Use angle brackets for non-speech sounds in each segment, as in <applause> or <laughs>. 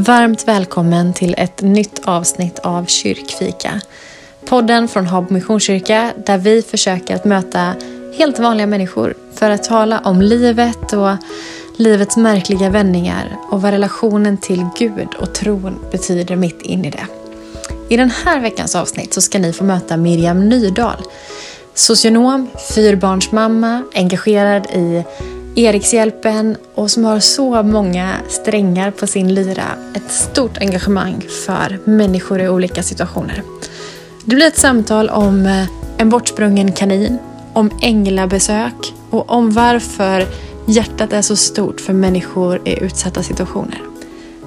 Varmt välkommen till ett nytt avsnitt av Kyrkfika. Podden från Habo Missionskyrka där vi försöker att möta helt vanliga människor för att tala om livet och livets märkliga vändningar och vad relationen till Gud och tron betyder mitt in i det. I den här veckans avsnitt så ska ni få möta Miriam Nydahl. Socionom, fyrbarnsmamma, engagerad i Erikshjälpen och som har så många strängar på sin lyra. Ett stort engagemang för människor i olika situationer. Det blir ett samtal om eh, en bortsprungen kanin, om änglabesök och om varför hjärtat är så stort för människor i utsatta situationer.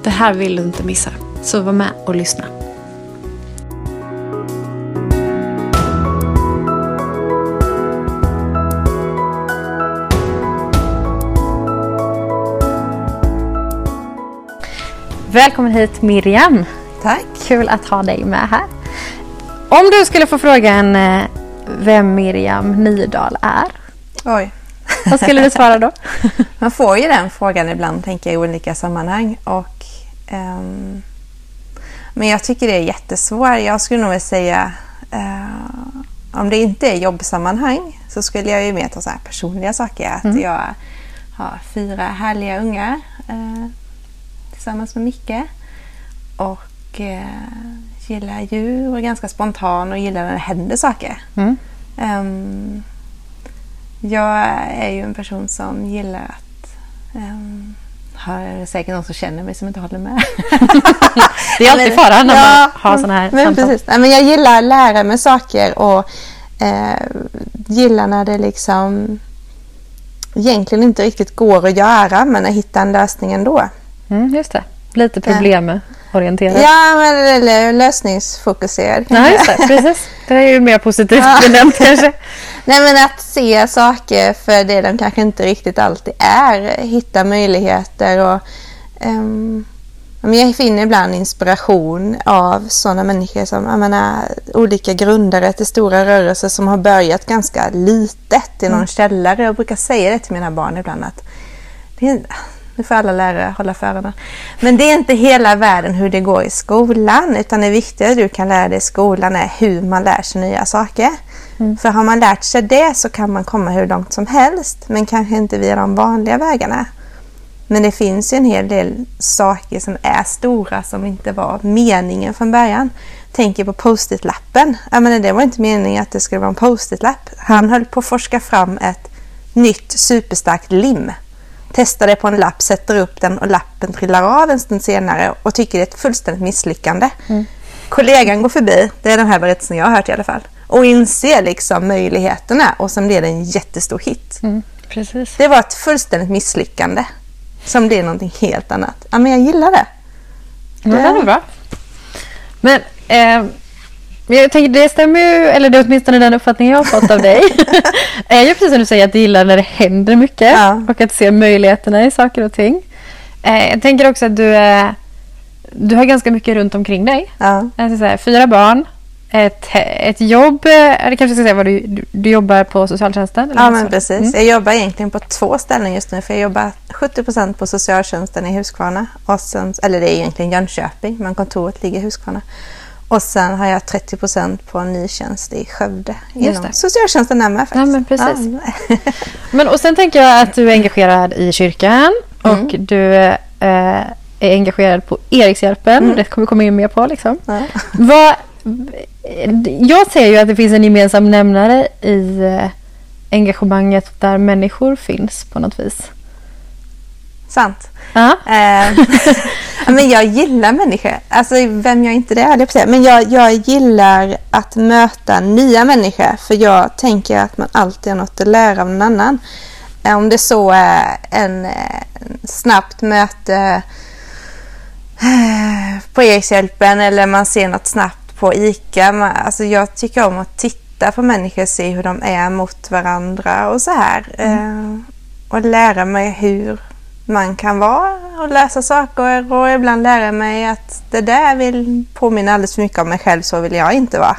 Det här vill du inte missa, så var med och lyssna. Välkommen hit Miriam. Tack. Kul att ha dig med här. Om du skulle få frågan eh, vem Miriam Nydahl är, Oj. <laughs> vad skulle du svara då? <laughs> Man får ju den frågan ibland, tänker jag, i olika sammanhang. Och, ehm, men jag tycker det är jättesvårt. Jag skulle nog vilja säga, eh, om det inte är jobbsammanhang, så skulle jag ju mer ta så här personliga saker. Att jag har fyra härliga ungar eh, tillsammans med Micke. Och eh, gillar djur och är ganska spontan och gillar när det händer saker. Mm. Ehm, jag är ju en person som gillar att... Um, har säkert någon som känner mig som inte håller med. <laughs> Det är alltid Men- fara när ja, man har sådana här men samtal. precis. Nej, men jag gillar att lära mig saker och eh, gillar när det liksom egentligen inte riktigt går att göra men jag hittar en lösning ändå. Mm, just det. Lite problemorienterad. Ja, men eller lösningsfokuserad. Ja, just det. Precis. Det är ju mer positivt Ja. benämnt kanske. <laughs> Nej men att se saker för det de kanske inte riktigt alltid är. Hitta möjligheter och men jag finner ibland inspiration av sådana människor som menar, olika grundare till stora rörelser som har börjat ganska litet i någon källare. Jag brukar säga det till mina barn ibland att det är, nu får alla lärare hålla för öronen. Men det är inte hela världen hur det går i skolan utan det viktiga du kan lära dig i skolan är hur man lär sig nya saker. För har man lärt sig det så kan man komma hur långt som helst men kanske inte via de vanliga vägarna. Men det finns ju en hel del saker som är stora som inte var meningen från början. Tänker på post-it-lappen. Jag menar, det var inte meningen att det skulle vara en post-it-lapp. Han höll på att forska fram ett nytt superstarkt lim. Testar det på en lapp, sätter upp den och lappen trillar av en stund senare och tycker det är ett fullständigt misslyckande. Kollegan går förbi, det är den här berättelsen jag har hört i alla fall, och inser liksom möjligheterna och sen blir det en jättestor hit. Mm, precis. Det var ett fullständigt misslyckande som blev någonting helt annat. Ja, men jag gillar det. Ja, det är bra. Men eh, jag tänker, det stämmer ju, eller det är åtminstone den uppfattningen jag har fått av dig. <laughs> <laughs> är ju precis som du säger att du gillar när det händer mycket Ja. och att se möjligheterna i saker och ting. Eh, jag tänker också att du, eh, du har ganska mycket runt omkring dig. Ja. Alltså så här, fyra barn, ett, ett jobb, eh, eller kanske ska säga vad du, du, jobbar på socialtjänsten? Ja, men precis. Mm. Jag jobbar egentligen på två ställen just nu. För jag jobbar 70% på socialtjänsten i Huskvarna. Och sen, eller det är egentligen Jönköping, men kontoret ligger i Huskvarna. Och sen har jag 30% på en ny tjänst i Skövde. Just det. socialtjänsten där med faktiskt. Ja, men precis. Ja. <laughs> Men och sen tänker jag att du är engagerad i kyrkan Mm. och du eh, är engagerad på Erikshjälpen. Det kommer vi komma in mer på. Liksom. Ja. Vad, jag ser ju att det finns en gemensam nämnare i eh, engagemanget där människor finns på något vis. Sant. Ja. Eh, <laughs> men jag gillar människor. Alltså vem jag inte det, höll jag på. Men jag, jag gillar att möta nya människor. För jag tänker att man alltid har något att lära av någon annan. Eh, Om det så är en, en snabbt möte eh, på Erikshjälpen eller man ser något snabbt på ICA. Alltså jag tycker om att titta på människor, se hur de är mot varandra och så här. Eh, och lära mig hur man kan vara och läsa saker och ibland lära mig att det där vill påminna alldeles för mycket om mig själv, så vill jag inte vara.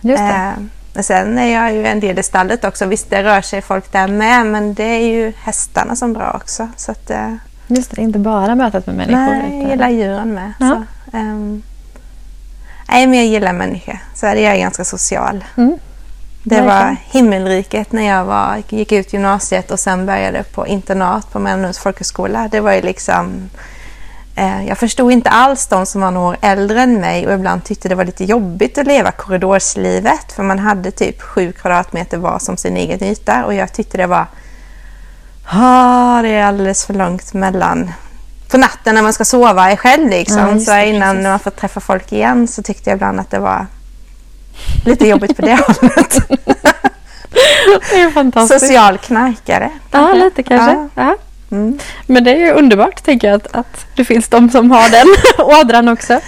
Just det. Eh, sen är jag ju en del i stallet också. Visst, det rör sig folk där med, men det är ju hästarna som drar också. Så att, eh, Just det, inte bara mötet med människor. Nej, jag gillar djuren med. Ja. Så, ehm, nej, men jag gillar människor. Så är det, jag är ganska social. Mm. Det var himmelriket när jag var, gick ut gymnasiet och sen började på internat på Mälmlunds folkhögskola. Det var ju liksom... Eh, jag förstod inte alls de som var några år äldre än mig och ibland tyckte det var lite jobbigt att leva korridorslivet för man hade typ sju kvadratmeter var som sin egen yta och jag tyckte det var... Ah, det är alldeles för långt mellan... På natten när man ska sova själv liksom. Ja, så innan precis. man får träffa folk igen så tyckte jag ibland att det var lite jobbigt på det <laughs> hållet. Det är fantastiskt. Social knarkare. Ja, lite kanske. Ja. Ja. Mm. Men det är ju underbart tänker jag att, att det finns de som har den <laughs> ådran också.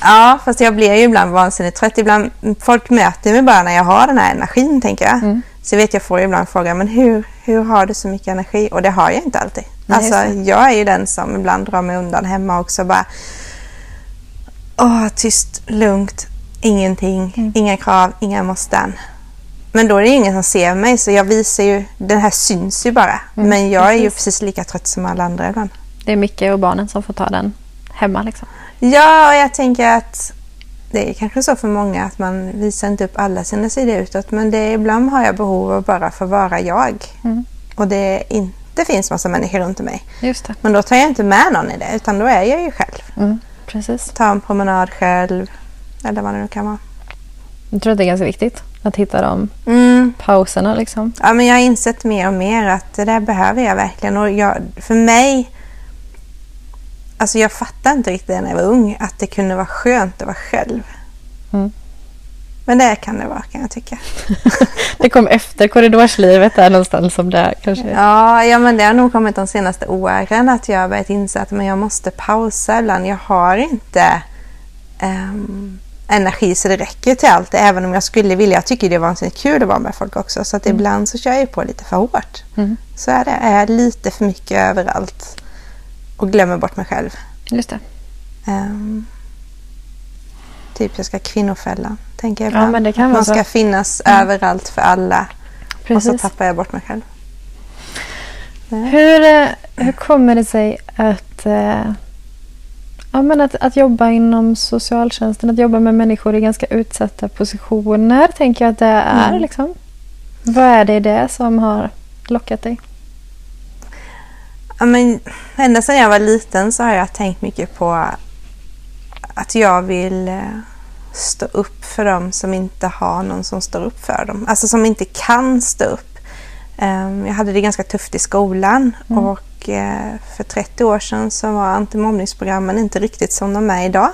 ja, fast jag blir ju ibland vansinnigt trött. Ibland, folk möter mig bara när jag har den här energin, tänker jag. Mm. Så vet jag får ibland frågan, men hur, hur har du så mycket energi? Och det har jag inte alltid. Nej, alltså, jag är ju den som ibland drar mig undan hemma också. Bara, Åh, tyst, lugnt, ingenting, Mm. inga krav, inga måsten. Men då är det ingen som ser mig så jag visar ju, den här syns ju bara. Mm, men jag är ju precis. lika trött som alla andra ibland. Det är Micke och barnen som får ta den hemma liksom. Ja, och jag tänker att det är kanske så för många att man visar inte upp alla sina sidor utåt. Men det, är- ibland har jag behov av bara få vara jag. Mm. Och det inte finns massa människor runt mig. Just det. Men då tar jag inte med någon i det, utan då är jag ju själv. Mm. Precis. Ta en promenad själv, eller vad det nu kan vara. Jag tror att det är ganska viktigt att hitta de Mm. pauserna liksom. Ja, men jag har insett mer och mer att det där behöver jag verkligen. Och jag, för mig... Alltså jag fattade inte riktigt när jag var ung att det kunde vara skönt att vara själv. Mm. Men det kan det vara kan jag tycka. <laughs> Det kom efter korridorslivet där någonstans som det kanske Ja, ja, men det har nog kommit de senaste åren att jag har börjat inse att men jag måste pausa ibland. Jag har inte ehm, energi så det räcker till allt. Även om jag skulle vilja. Jag tycker det är vansinnigt kul att vara med folk också. Så att ibland så kör jag på lite för hårt. Mm. Så är det. Är lite för mycket överallt och glömmer bort mig själv. Just det. Ehm, typ jag ska kvinnofälla, tänker jag Ja, ibland. men det kan vara Man så. ska finnas överallt för alla. Och så Precis. tappar jag bort mig själv. Hur, eh, hur kommer det sig att, eh, ja, men att, att jobba inom socialtjänsten, att jobba med människor i ganska utsatta positioner, tänker jag att det är. Mm. Liksom. Vad är det i det som har lockat dig? Ja, men, ända sedan jag var liten så har jag tänkt mycket på att jag vill eh, stå upp för dem som inte har någon som står upp för dem. Alltså som inte kan stå upp. Ehm, Jag hade det ganska tufft i skolan och eh, för 30 år sedan så var antimobbningsprogrammen inte riktigt som de är idag.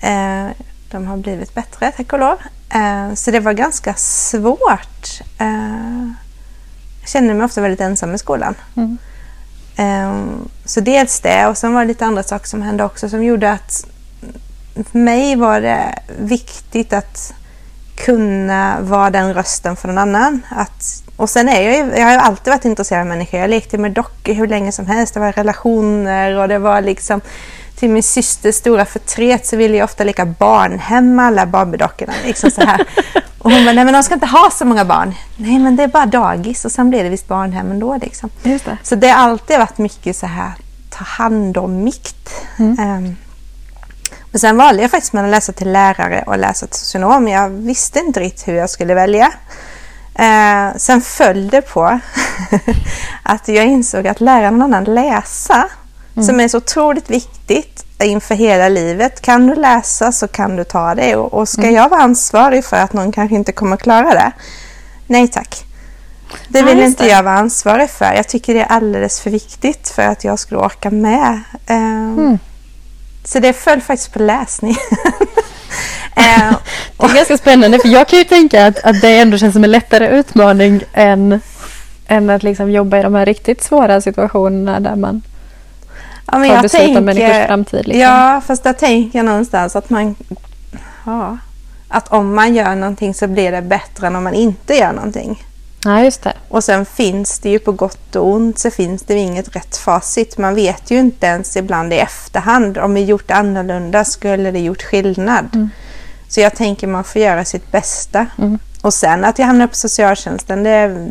Eh, De har blivit bättre, tack och lov. Eh, Så det var ganska svårt. Jag kände mig ofta väldigt ensam i skolan. Mm. Så dels det och sen var det lite andra saker som hände också som gjorde att för mig var det viktigt att kunna vara den rösten för någon annan. Att, och sen är jag ju, jag har ju alltid varit intresserad av människor. Jag lekte med dockor hur länge som helst. Det var relationer och det var liksom till min systers stora förtret så ville jag ofta leka barnhem med alla Barbiedockorna. Liksom så här. <laughs> Och hon bara, nej men de ska inte ha så många barn. Nej men det är bara dagis och sen blev det visst barnhem ändå liksom. Just det. Så det har alltid varit mycket så här ta hand om mikt. Ehm, men sen valde jag faktiskt mellan att läsa till lärare och läsa till socionom. Jag visste inte riktigt hur jag skulle välja. Eh, sen föll det på <laughs> att jag insåg att lära någon annan läsa, som är så otroligt viktigt inför hela livet. Kan du läsa så kan du ta det. Och, och ska jag vara ansvarig för att någon kanske inte kommer klara det? Nej tack. Det Ja, vill just inte det. jag vara ansvarig för. Jag tycker det är alldeles för viktigt för att jag skulle orka med. Ehm, Mm. Så det föll faktiskt på läsning. <laughs> Ehm, <laughs> Det är ganska spännande för jag kan ju tänka att, att det ändå känns som en lättare utmaning än, än att liksom jobba i de här riktigt svåra situationerna där man ja, men tar jag beslut om människors framtid. Liksom. Ja, fast där tänker jag någonstans att man... Ja, att om man gör någonting så blir det bättre än om man inte gör någonting. ja, just det. Och sen finns det ju på gott och ont så finns det ju inget rätt facit. Man vet ju inte ens ibland i efterhand om vi gjort annorlunda skulle det gjort skillnad. Så jag tänker man får göra sitt bästa. Mm. Och sen att jag hamnar på socialtjänsten det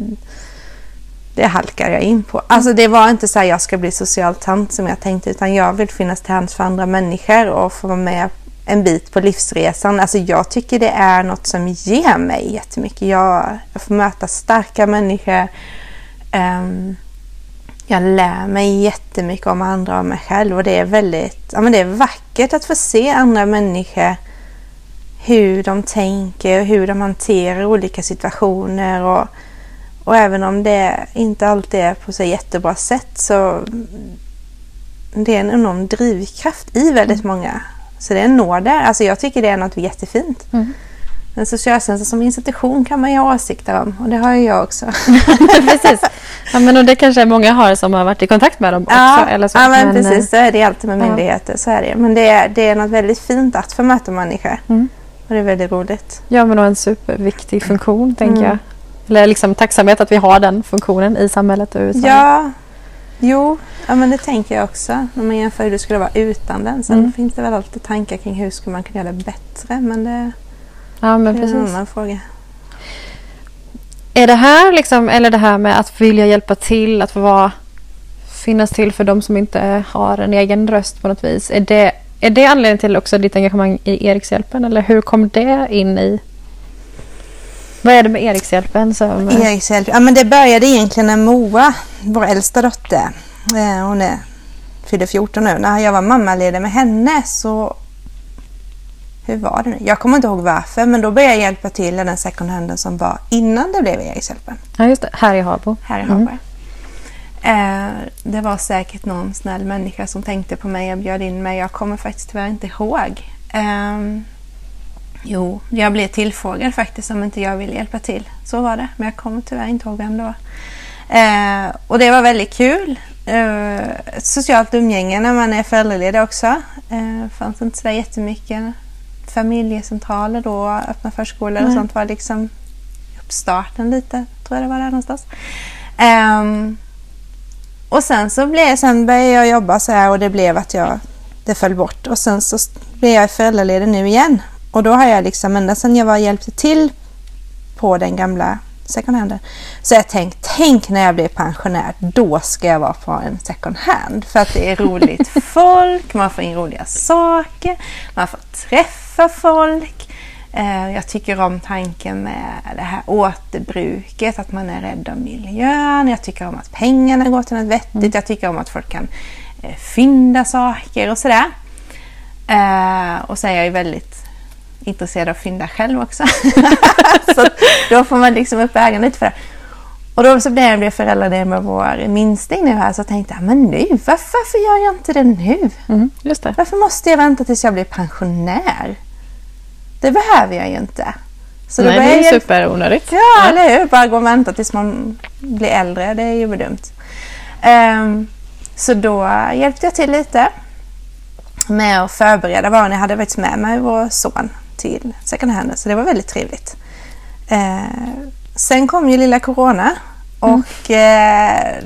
det halkar jag in på. Alltså det var inte så här jag ska bli social tant som jag tänkte utan jag vill finnas till hands för andra människor och få vara med en bit på livsresan. Alltså jag tycker det är något som ger mig jättemycket. Jag, jag får möta starka människor. Um, jag lär mig jättemycket om andra och mig själv och det är väldigt ja, men det är vackert att få se andra människor hur de tänker och hur de hanterar olika situationer. Och, och även om det inte alltid är på så jättebra sätt så det är en enorm drivkraft i väldigt mm. många. Så det är en nåd där. Alltså jag tycker det är något jättefint. Mm. Men socialtjänsten som institution kan man ju ha åsikter om och det har ju jag också. <laughs> precis. Ja, men och det kanske många har som har varit i kontakt med dem också. Ja, eller så. ja men, men precis. Så är det alltid med myndigheter. Ja. Så är det. Men det är, det är något väldigt fint att få möta människor. Mm. Och det är väldigt roligt. Ja, men och en superviktig funktion, tänker mm. jag. Eller liksom tacksamhet att vi har den funktionen i samhället och USA. Ja, jo, ja, men det tänker jag också. När man jämför hur det skulle vara utan den. Sen mm. finns det väl alltid tankar kring hur skulle man kunna göra det bättre. Men det, ja, men det precis. är en annan fråga. Är det här liksom, eller det här med att vilja hjälpa till, att vara, finnas till för de som inte har en egen röst på något vis. Är det är det anledningen till också ditt engagemang i Erikshjälpen eller hur kom det in i vad är det med Erikshjälpen? Som... Erikshjälpen, ja men det började egentligen när Moa, vår äldsta dotter, eh, hon är, fyller 14 nu, när jag var mammaledig med henne så hur var det nu? Jag kommer inte ihåg varför, men då började jag hjälpa till i den second handen som var innan det blev Erikshjälpen. Ja, just det. Här i Habo. Här i Habo. Mm. Eh, det var säkert någon snäll människa som tänkte på mig och bjöd in mig. Jag kommer faktiskt tyvärr inte ihåg. Eh, jo, jag blev tillfrågad faktiskt om inte jag ville hjälpa till. Så var det, men jag kommer tyvärr inte ihåg vem det var. Eh, och det var väldigt kul. Eh, socialt umgänge när man är föräldraledig också. Eh, fanns inte sådär jättemycket. Familjecentraler då, öppna förskolor och sånt var liksom uppstarten lite, tror jag det var där någonstans. Um, och sen så blev, sen började jag jobba så här och det blev att jag, det föll bort. Och sen så blev jag föräldraledig nu igen. Och då har jag liksom ända sedan jag var hjälpte till på den gamla second handen. Så jag tänkt, tänk när jag blir pensionär, då ska jag vara på en second hand. För att det är roligt <laughs> folk, man får in roliga saker, man får träffa folk. Eh, jag tycker om tanken med det här återbruket, att man är rädd om miljön. Jag tycker om att pengarna går till något vettigt. Mm. Jag tycker om att folk kan eh, fynda saker och sådär. Eh, och sen är jag ju väldigt intresserad av att fynda själv också. <laughs> så då får man liksom upp ögonen lite för det. Och då så blev jag föräldraledig med vår minsting nu här så tänkte jag, men nu, varför, varför gör jag inte det nu? Mm, det. Varför måste jag vänta tills jag blir pensionär? Det behöver jag ju inte. Så Nej, det är jag... superonödigt. Ja, ja, eller hur? Bara gå och vänta tills man blir äldre. Det är ju dumt. Um, så då hjälpte jag till lite med att förbereda varan. Jag hade faktiskt med mig vår son till second hand, så det var väldigt trevligt. Uh, sen kom ju lilla corona och mm. uh,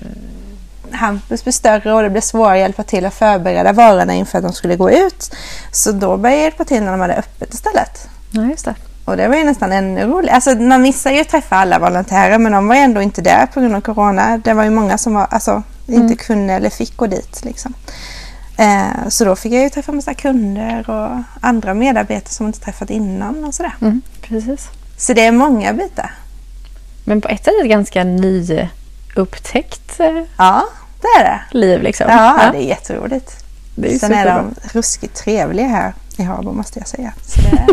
Hampus blev större och det blev svårare att hjälpa till att förbereda varorna inför att de skulle gå ut. Så då började jag hjälpa till när de hade öppet istället. Ja, just det. Och det var ju nästan ännu roligare. Alltså, man missar ju att träffa alla volontärer men de var ändå inte där på grund av corona. Det var ju många som var, alltså, inte mm. kunde eller fick gå dit. Liksom. Eh, så då fick jag ju träffa massa kunder och andra medarbetare som inte träffat innan och sådär. Mm, precis. Så det är många bitar. Men på ett sätt ett ganska nyupptäckt eh, ja, det är det. Liv. Liksom. Ja, ja, det är jätteroligt. Det är Sen superbra. är de ruskigt trevliga här i Habo måste jag säga. Så det...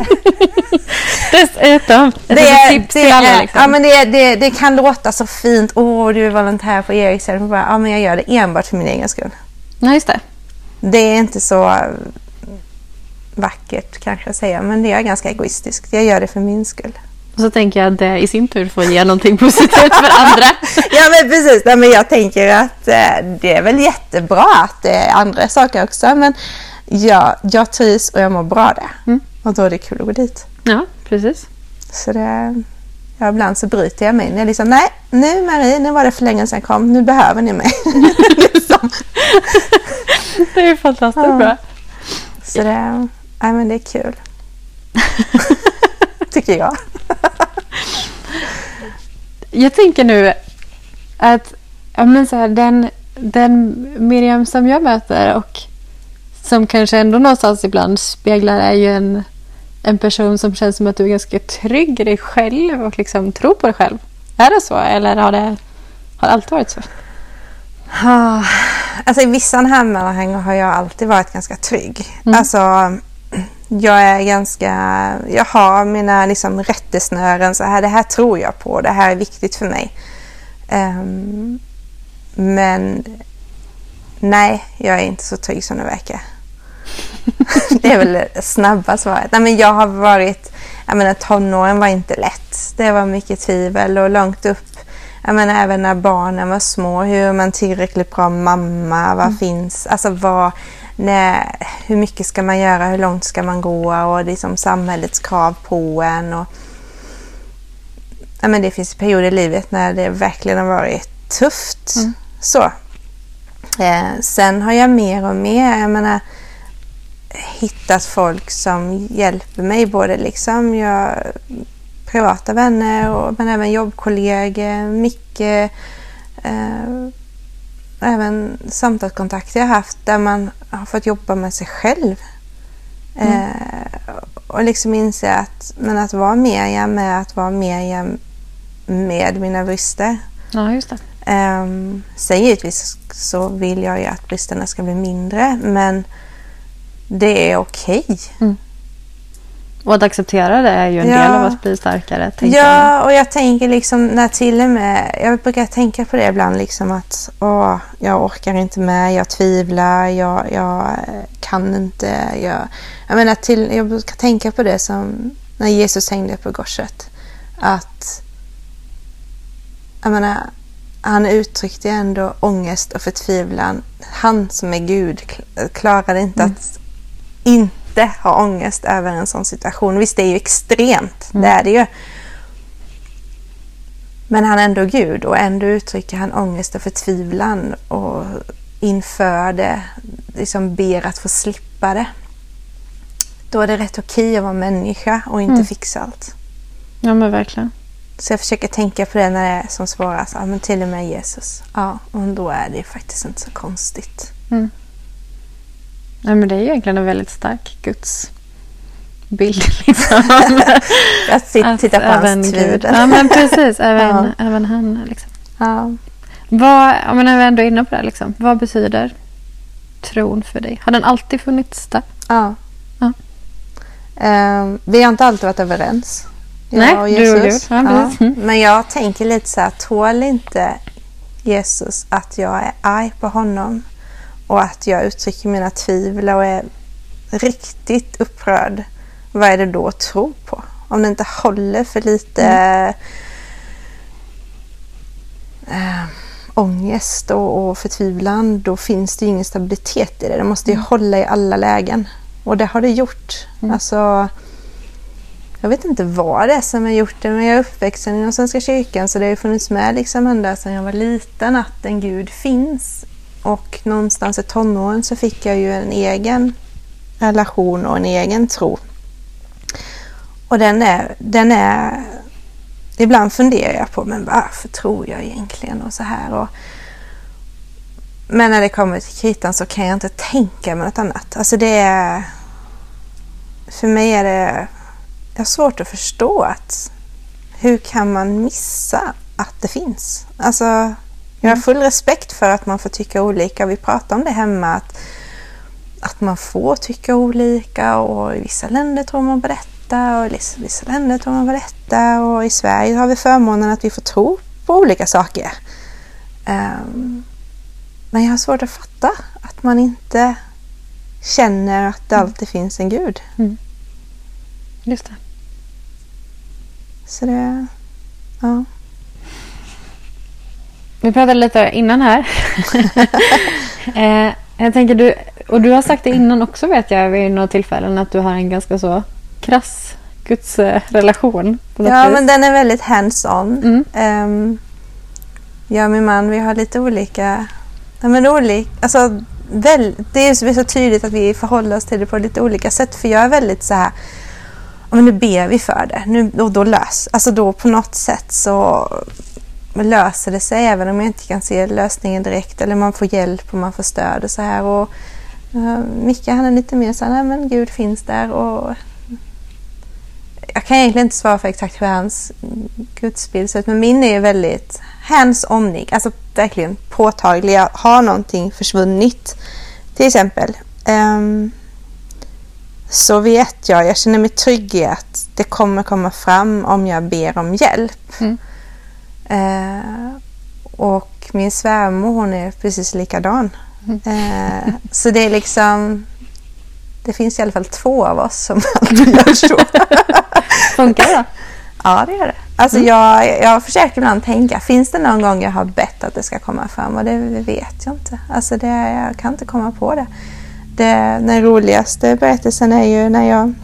Dessutom, <laughs> det, är, tips det, till alla. Liksom. Ja, men det, det, det kan låta så fint. Åh, du är volontär på Eriksson. Ja, men jag gör det enbart för min egen skull. Ja, just det. Det är inte så vackert kanske att säga, men det är ganska egoistiskt. Jag gör det för min skull. Och så tänker jag att det i sin tur får ge någonting positivt för andra. ja men precis, Nej, men jag tänker att eh, det är väl jättebra att det är andra saker också. Men ja, jag trivs och jag mår bra där. Mm. Och då är det kul att gå dit. Ja, precis. Så det, ja, ibland så bryter jag mig. Jag liksom, nej, nu Marie, nu var det för länge sedan jag kom. Nu behöver ni mig. <laughs> <laughs> liksom. Det är fantastiskt ja. bra. Så det, ja, men det är kul. <laughs> Tycker jag. Jag tänker nu att ja, men så här, den, den Miriam som jag möter och som kanske ändå någonstans ibland speglar är ju en, en person som känns som att du är ganska trygg i dig själv och liksom tror på dig själv. Är det så eller har det, har det alltid varit så? Alltså i vissa sammanhang har jag alltid varit ganska trygg. Mm. Alltså, jag är ganska, jag har mina liksom rättesnören så här, det här tror jag på, det här är viktigt för mig. Um, men nej, jag är inte så trygg som det verkar. <laughs> det är väl det snabba svaret. Nej, men jag har varit, jag menar tonåren var inte lätt. Det var mycket tvivel och långt upp jag menar även när barnen var små, hur är man tillräckligt bra mamma? Vad mm. finns, alltså vad, när, hur mycket ska man göra, hur långt ska man gå och liksom samhällets krav på en. Och, ja, men det finns perioder i livet när det verkligen har varit tufft. Mm. Så. Eh, sen har jag mer och mer, jag menar, hittat folk som hjälper mig. Både liksom jag privata vänner och, men även jobbkollegor. Mycket eh, även samtalskontakter jag haft där man har fått jobba med sig själv. Mm. Eh, och liksom inse att, men att vara Miriam med att vara Miriam med mina brister. Ja, just det. Eh, sen givetvis så vill jag ju att bristerna ska bli mindre men det är okej. Okay. Mm. Och att acceptera det är ju en ja. del av att bli starkare. Ja, jag. och jag tänker liksom när till och med, jag brukar tänka på det ibland liksom att åh, jag orkar inte med, jag tvivlar, jag, jag kan inte. Jag, jag menar till, jag brukar tänka på det som när Jesus hängde på korset. Att, jag menar, han uttryckte ändå ångest och förtvivlan. Han som är Gud klarade inte mm. att inte inte ha ångest över en sån situation. Visst, det är ju extremt, mm. det är det ju. Men han är ändå Gud och ändå uttrycker han ångest och förtvivlan och inför det, liksom ber att få slippa det. Då är det rätt okej att vara människa och inte mm. fixa allt. Ja men verkligen. Så jag försöker tänka på det när det är som svårast. Ja men till och med Jesus. Ja, och då är det faktiskt inte så konstigt. Mm. Nej, men det är egentligen en väldigt stark Guds bild. <laughs> Liksom. att titta på hans tvivel. Ja, men precis. <laughs> Även, ja. även han. Liksom. Ja. Vad, om man är ändå inne på det, liksom, vad betyder tron för dig? Har den alltid funnits där? Ja. ja. Um, vi har inte alltid varit överens. Nej, och Jesus. du och Gud. Ja, ja. Men jag tänker lite så här, tål inte Jesus att jag är arg på honom? Och att jag uttrycker mina tvivel och är riktigt upprörd, vad är det då att tro på? Om det inte håller för lite mm. äh, ångest och, och förtvivlan, då finns det ingen stabilitet i det. Det måste ju mm. hålla i alla lägen. Och det har det gjort. Mm. Alltså, jag vet inte vad det är som har gjort det, men jag är uppväxt inom Svenska kyrkan så det har ju funnits med liksom ända sedan jag var liten att en Gud finns och någonstans i tonåren så fick jag ju en egen relation och en egen tro. Och den är, den är ibland funderar jag på, men varför tror jag egentligen och så här. Och, men när det kommer till kritan så kan jag inte tänka mig något annat. Alltså det är, för mig är det, jag har svårt att förstå att hur kan man missa att det finns? Alltså jag har full respekt för att man får tycka olika. Vi pratar om det hemma, att, att man får tycka olika och i vissa länder tror man på detta och i vissa länder tror man på detta och i Sverige har vi förmånen att vi får tro på olika saker. Um, men jag har svårt att fatta att man inte känner att det alltid finns en gud. Mm. Just det. Så det, ja. Vi pratade lite innan här. <laughs> eh, jag tänker du, och du har sagt det innan också vet jag vid några tillfällen att du har en ganska så krass gudsrelation. Ja, vis. men den är väldigt hands-on. Mm. Um, jag och min man, vi har lite olika... Ja, men olika alltså, väl, det är så tydligt att vi förhåller oss till det på lite olika sätt. För jag är väldigt så här... Men nu ber vi för det. Nu, och då lös. Alltså då på något sätt så löser det sig även om jag inte kan se lösningen direkt eller man får hjälp och man får stöd och så här. Och, uh, Micke han är lite mer så här, nej men Gud finns där och jag kan egentligen inte svara för exakt hur hans gudsbild ser ut men min är väldigt hands-onig, alltså verkligen påtaglig. Har någonting försvunnit till exempel um, så vet jag, jag känner mig trygg i att det kommer komma fram om jag ber om hjälp. Mm. Uh, och min svärmor hon är precis likadan. Mm. Uh, så det är liksom det finns i alla fall två av oss som alltid <laughs> <laughs> gör så. Funkar det? Ja, det gör det. Alltså mm. jag, jag försöker ibland tänka, finns det någon gång jag har bett att det ska komma fram? Och det vet jag inte. Alltså det, jag kan inte komma på det. det. Den roligaste berättelsen är ju när jag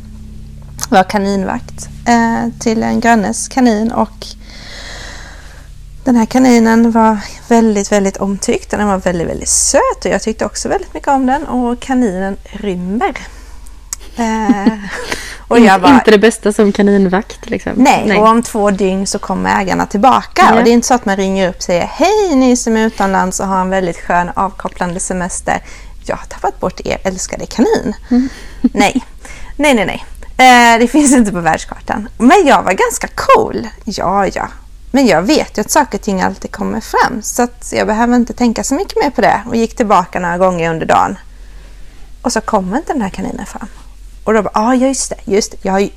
var kaninvakt eh, till en grannes kanin och den här kaninen var väldigt, väldigt omtyckt. Den var väldigt, väldigt söt och jag tyckte också väldigt mycket om den. Och kaninen rymmer. Eh, och jag bara, inte det bästa som kaninvakt liksom. Nej, nej, och om två dygn så kommer ägarna tillbaka. Ja. Och det är inte så att man ringer upp och säger Hej ni som är utomlands och har en väldigt skön avkopplande semester. Jag har tappat bort er älskade kanin. Mm. <laughs> nej, nej, nej, nej. Eh, det finns inte på världskartan. Men jag var ganska cool. Ja, ja. Men jag vet ju att saker och ting alltid kommer fram så att jag behöver inte tänka så mycket mer på det och gick tillbaka några gånger under dagen. Och så kommer inte den här kaninen fram. Och då bara, ah, ja just det, just det. Jag har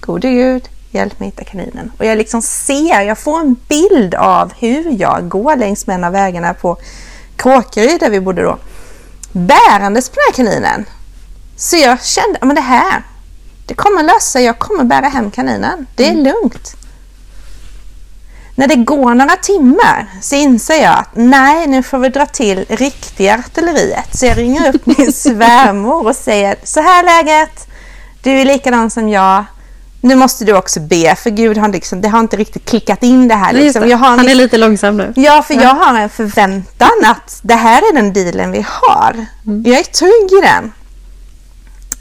gode gud, hjälp mig hitta kaninen. Och jag liksom ser, jag får en bild av hur jag går längs med en av vägarna på Kråkeryd där vi bodde då. Bärandes på den här kaninen. Så jag kände, men det här, det kommer lösa sig. Jag kommer bära hem kaninen. Det är mm. lugnt. När det går några timmar så inser jag att nej, nu får vi dra till riktiga artilleriet. Så jag ringer upp min <laughs> svärmor och säger så här läget. Du är likadan som jag. Nu måste du också be, för Gud har liksom, det har inte riktigt klickat in det här. Liksom. Det. Han är lite långsam nu. Ja, för ja. jag har en förväntan att det här är den dealen vi har. Mm. Jag är trygg i den.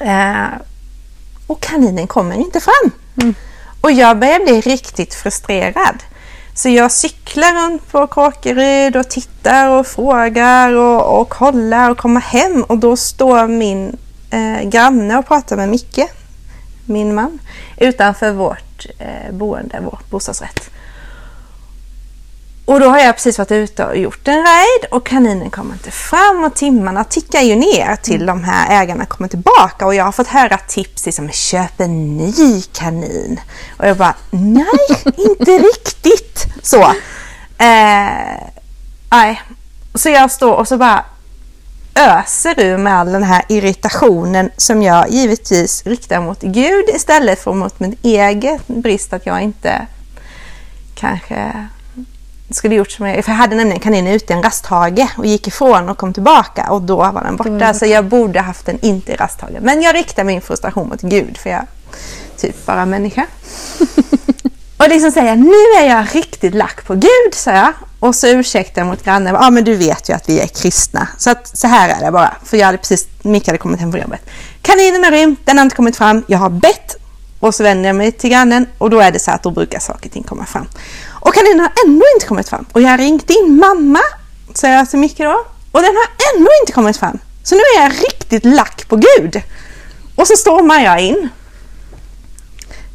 Eh, och kaninen kommer inte fram. Mm. Och jag börjar bli riktigt frustrerad. Så jag cyklar runt på Kråkeryd och tittar och frågar och, och kollar och kommer hem och då står min eh, granne och pratar med Micke, min man, utanför vårt eh, boende, vår bostadsrätt. Och då har jag precis varit ute och gjort en raid och kaninen kommer inte fram och timmarna tickar ju ner till de här ägarna kommer tillbaka och jag har fått höra tips liksom köp en ny kanin. Och jag bara nej, <laughs> inte riktigt så. Eh, nej. Så jag står och så bara öser ur med all den här irritationen som jag givetvis riktar mot Gud istället för mot min egen brist att jag inte kanske skulle gjort som jag, för jag hade nämligen kaninen ute i en rasthage och gick ifrån och kom tillbaka och då var den borta. Så jag borde haft den inte i rasthagen. Men jag riktar min frustration mot Gud för jag typ bara människa. <laughs> och liksom säger nu är jag riktigt lack på Gud, sa jag. Och så ursäktar jag mot grannen. Ja, men du vet ju att vi är kristna. Så att så här är det bara. För jag hade precis, Micke hade kommit hem från jobbet. Kaninen har rymt, den har inte kommit fram. Jag har bett och så vänder jag mig till grannen och då är det så att då brukar saker och ting komma fram. Och kaninen har ändå inte kommit fram. Och jag har ringt in mamma, säger jag till Micke då. Och den har ändå inte kommit fram. Så nu är jag riktigt lack på Gud. Och så stormar jag in.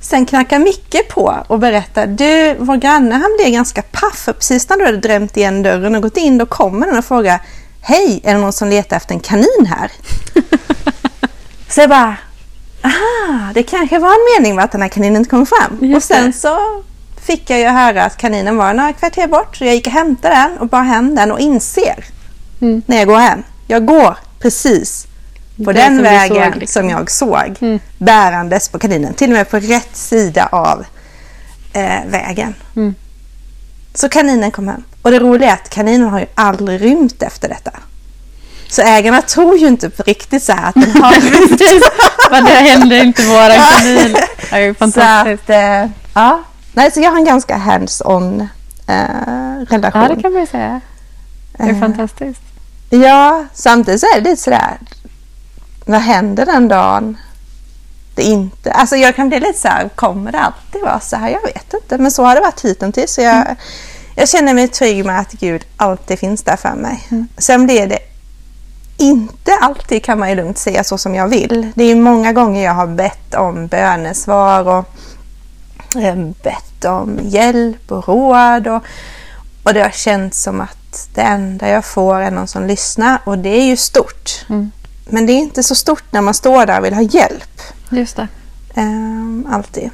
Sen knackar Micke på och berättar, du, vår granne han blev ganska paff. För precis när du hade drämt igen dörren och gått in, då kommer den och frågar, hej, är det någon som letar efter en kanin här? <laughs> så jag bara, aha, det kanske var en mening med att den här kaninen inte kom fram. Just och sen det. så fick jag ju höra att kaninen var några kvarter bort. Så jag gick och hämtade den och bar hem den och inser mm. när jag går hem. Jag går precis på det den vägen såg, liksom. som jag såg mm. bärandes på kaninen. Till och med på rätt sida av eh, vägen. Mm. Så kaninen kom hem. Och det roliga är att kaninen har ju aldrig rymt efter detta. Så ägarna tror ju inte på riktigt så här att den har <laughs> rymt. Det hände inte våra <laughs> kanin. Det är ju fantastiskt. Så att, eh, ja. Nej, så jag har en ganska hands-on eh, relation. Ja, det kan man ju säga. Det är eh, fantastiskt. Ja, samtidigt så är det lite sådär, vad händer den dagen det inte... Alltså jag kan bli lite så här, kommer det alltid vara så här? Jag vet inte, men så har det varit hittills. Så jag, mm. jag känner mig trygg med att Gud alltid finns där för mig. Mm. Sen blir det inte alltid kan man ju lugnt säga så som jag vill. Det är många gånger jag har bett om bönesvar och bett om hjälp och råd. Och, och det har känts som att det enda jag får är någon som lyssnar och det är ju stort. Mm. Men det är inte så stort när man står där och vill ha hjälp. Just det. Um, alltid.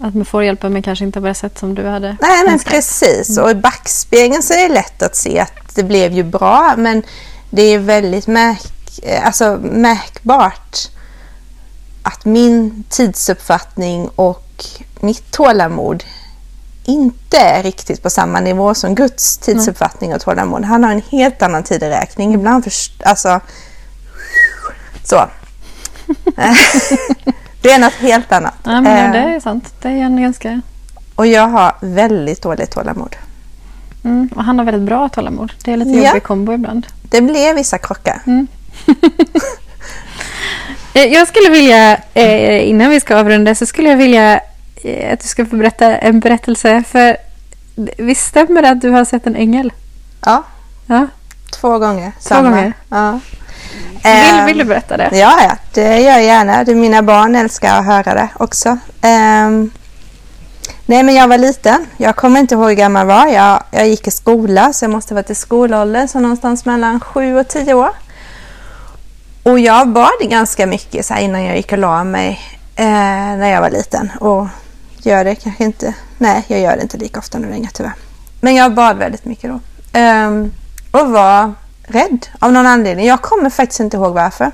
Att man får hjälp men kanske inte på det sätt som du hade Nej men önskat. precis. Mm. Och i backspegeln så är det lätt att se att det blev ju bra men det är väldigt märk alltså, märkbart att min tidsuppfattning och mitt tålamod inte är riktigt på samma nivå som Guds tidsuppfattning och tålamod. Han har en helt annan tideräkning. Ibland för, alltså, så. <laughs> det är något helt annat. Ja, men det eh. är sant. Det är en ganska... Och jag har väldigt dåligt tålamod. Mm, och han har väldigt bra tålamod. Det är lite ja. jobbig kombo ibland. Det blev vissa krockar. Mm. <laughs> <laughs> Eh, jag skulle vilja, eh, innan vi ska avrunda, så skulle jag vilja att du ska få berätta en berättelse. För visst stämmer det att du har sett en ängel? Ja. ja. Två gånger. Två samma. gånger? Ja. Vill, vill du berätta det? Ja, ja, det gör jag gärna. Mina barn älskar att höra det också. Um, nej, men jag var liten. Jag kommer inte ihåg hur gammal jag var. Jag, jag gick i skola, så jag måste ha varit i skolåldern, så någonstans mellan sju och tio år. Och jag bad ganska mycket så innan jag gick och la mig eh, när jag var liten. Och gör det kanske inte. Nej, jag gör det inte lika ofta nu längre tyvärr. Men jag bad väldigt mycket då. Um, och var rädd av någon anledning. Jag kommer faktiskt inte ihåg varför.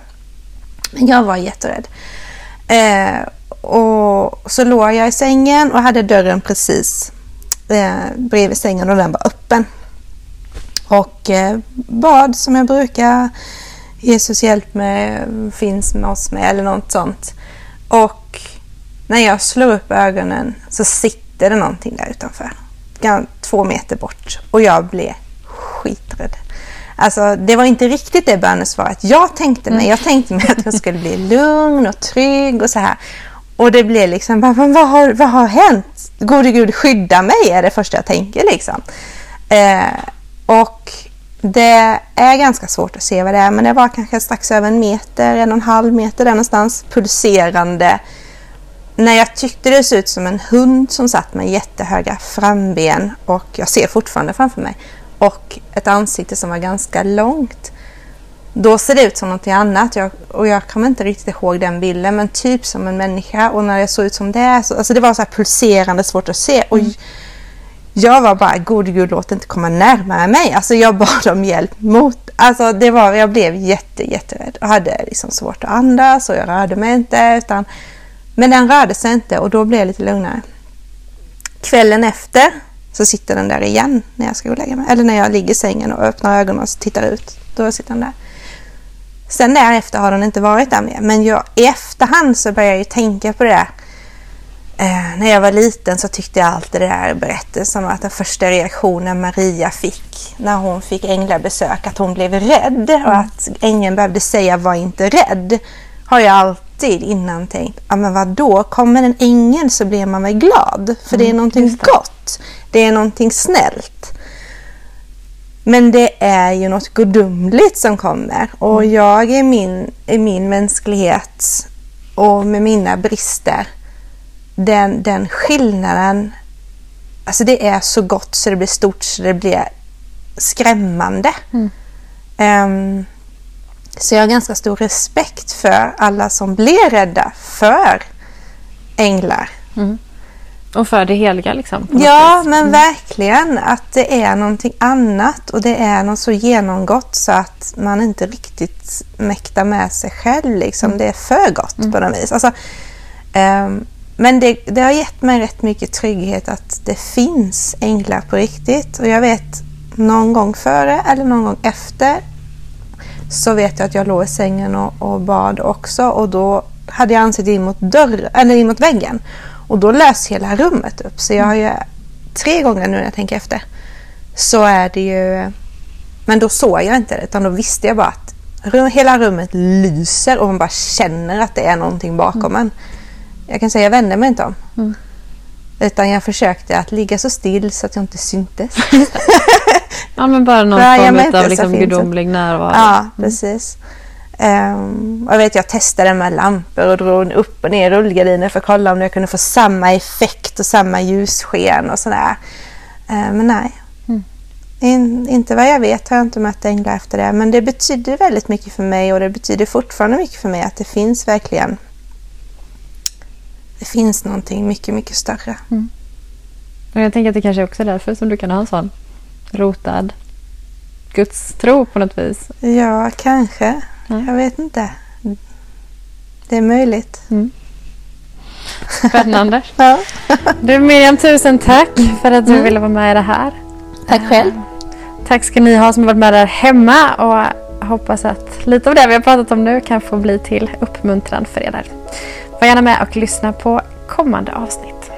Men jag var jätterädd. Eh, och så låg jag i sängen och hade dörren precis eh, bredvid sängen och den var öppen. Och eh, bad som jag brukar. Jesus hjälp mig, finns med oss med eller något sånt. Och när jag slår upp ögonen så sitter det någonting där utanför. Två meter bort. Och jag blev skiträdd. Alltså, det var inte riktigt det bönesvaret jag tänkte mig. Jag tänkte mig att jag skulle bli lugn och trygg och så här. Och det blev liksom, vad, vad, har, vad har hänt? Gode Gud skydda mig är det första jag tänker liksom. Eh, och det är ganska svårt att se vad det är, men det var kanske strax över en meter, en och en halv meter där någonstans, pulserande. När jag tyckte det såg ut som en hund som satt med jättehöga framben och jag ser fortfarande framför mig och ett ansikte som var ganska långt. Då ser det ut som något annat jag, och jag kommer inte riktigt ihåg den bilden men typ som en människa och när det såg ut som det, så, alltså det var så pulserande svårt att se. Och mm. Jag var bara, gode gud låt inte komma närmare mig. Alltså jag bad om hjälp mot, alltså det var, jag blev jätte, jätterädd och hade liksom svårt att andas och jag rörde mig inte. Utan, men den rörde sig inte och då blev jag lite lugnare. Kvällen efter så sitter den där igen när jag ska gå och lägga mig. Eller när jag ligger i sängen och öppnar ögonen och tittar ut. Då sitter den där. Sen därefter har den inte varit där mer. Men jag, i efterhand så börjar jag ju tänka på det där. Eh, när jag var liten så tyckte jag alltid det där berättelsen att den första reaktionen Maria fick när hon fick änglabesök, att hon blev rädd och mm. att ängeln behövde säga var inte rädd. Har jag alltid innan tänkt, ja men vadå, kommer en ängel så blir man väl glad? För mm, det är mm, någonting gott. Det är någonting snällt. Men det är ju något gudomligt som kommer och mm. jag i min, i min mänsklighet och med mina brister, den, den skillnaden, alltså det är så gott så det blir stort så det blir skrämmande. Mm. Um, så jag har ganska stor respekt för alla som blir rädda för änglar. Mm. Och för det heliga liksom? Ja, men mm. verkligen. Att det är någonting annat och det är något så genomgått så att man inte riktigt mäktar med sig själv. Liksom. Mm. Det är för gott mm. på något vis. Alltså, um, men det, det, har gett mig rätt mycket trygghet att det finns änglar på riktigt. Och jag vet någon gång före eller någon gång efter så vet jag att jag låg i sängen och, och bad också och då hade jag ansiktet in mot, dörr, eller in mot väggen. Och då lös hela rummet upp. Så jag har ju tre gånger nu när jag tänker efter så är det ju... Men då såg jag inte det utan då visste jag bara att hela rummet lyser och man bara känner att det är någonting bakom mm. en. Jag kan säga jag vände mig inte om. Mm. Utan jag försökte att ligga så still så att jag inte syntes. <laughs> ja, men bara någon form av liksom gudomlig närvaro. Ja, mm. precis. Um, jag vet, jag testade med lampor och drog upp och ner rullgardiner för att kolla om jag kunde få samma effekt och samma ljussken och sådär. Uh, men nej. Mm. In, inte vad jag vet har jag inte mött änglar efter det. Men det betyder väldigt mycket för mig och det betyder fortfarande mycket för mig att det finns verkligen det finns någonting mycket, mycket större. Mm. Och jag tänker att det kanske också är därför som du kan ha en sån rotad gudstro på något vis. Ja, kanske. Mm. Jag vet inte. Det är möjligt. Mm. Spännande. <laughs> ja. du Miriam, tusen tack för att du mm. ville vara med i det här. Tack själv. Tack ska ni ha som har varit med där hemma och hoppas att lite av det vi har pratat om nu kan få bli till uppmuntran för er där. Var gärna med och lyssna på kommande avsnitt.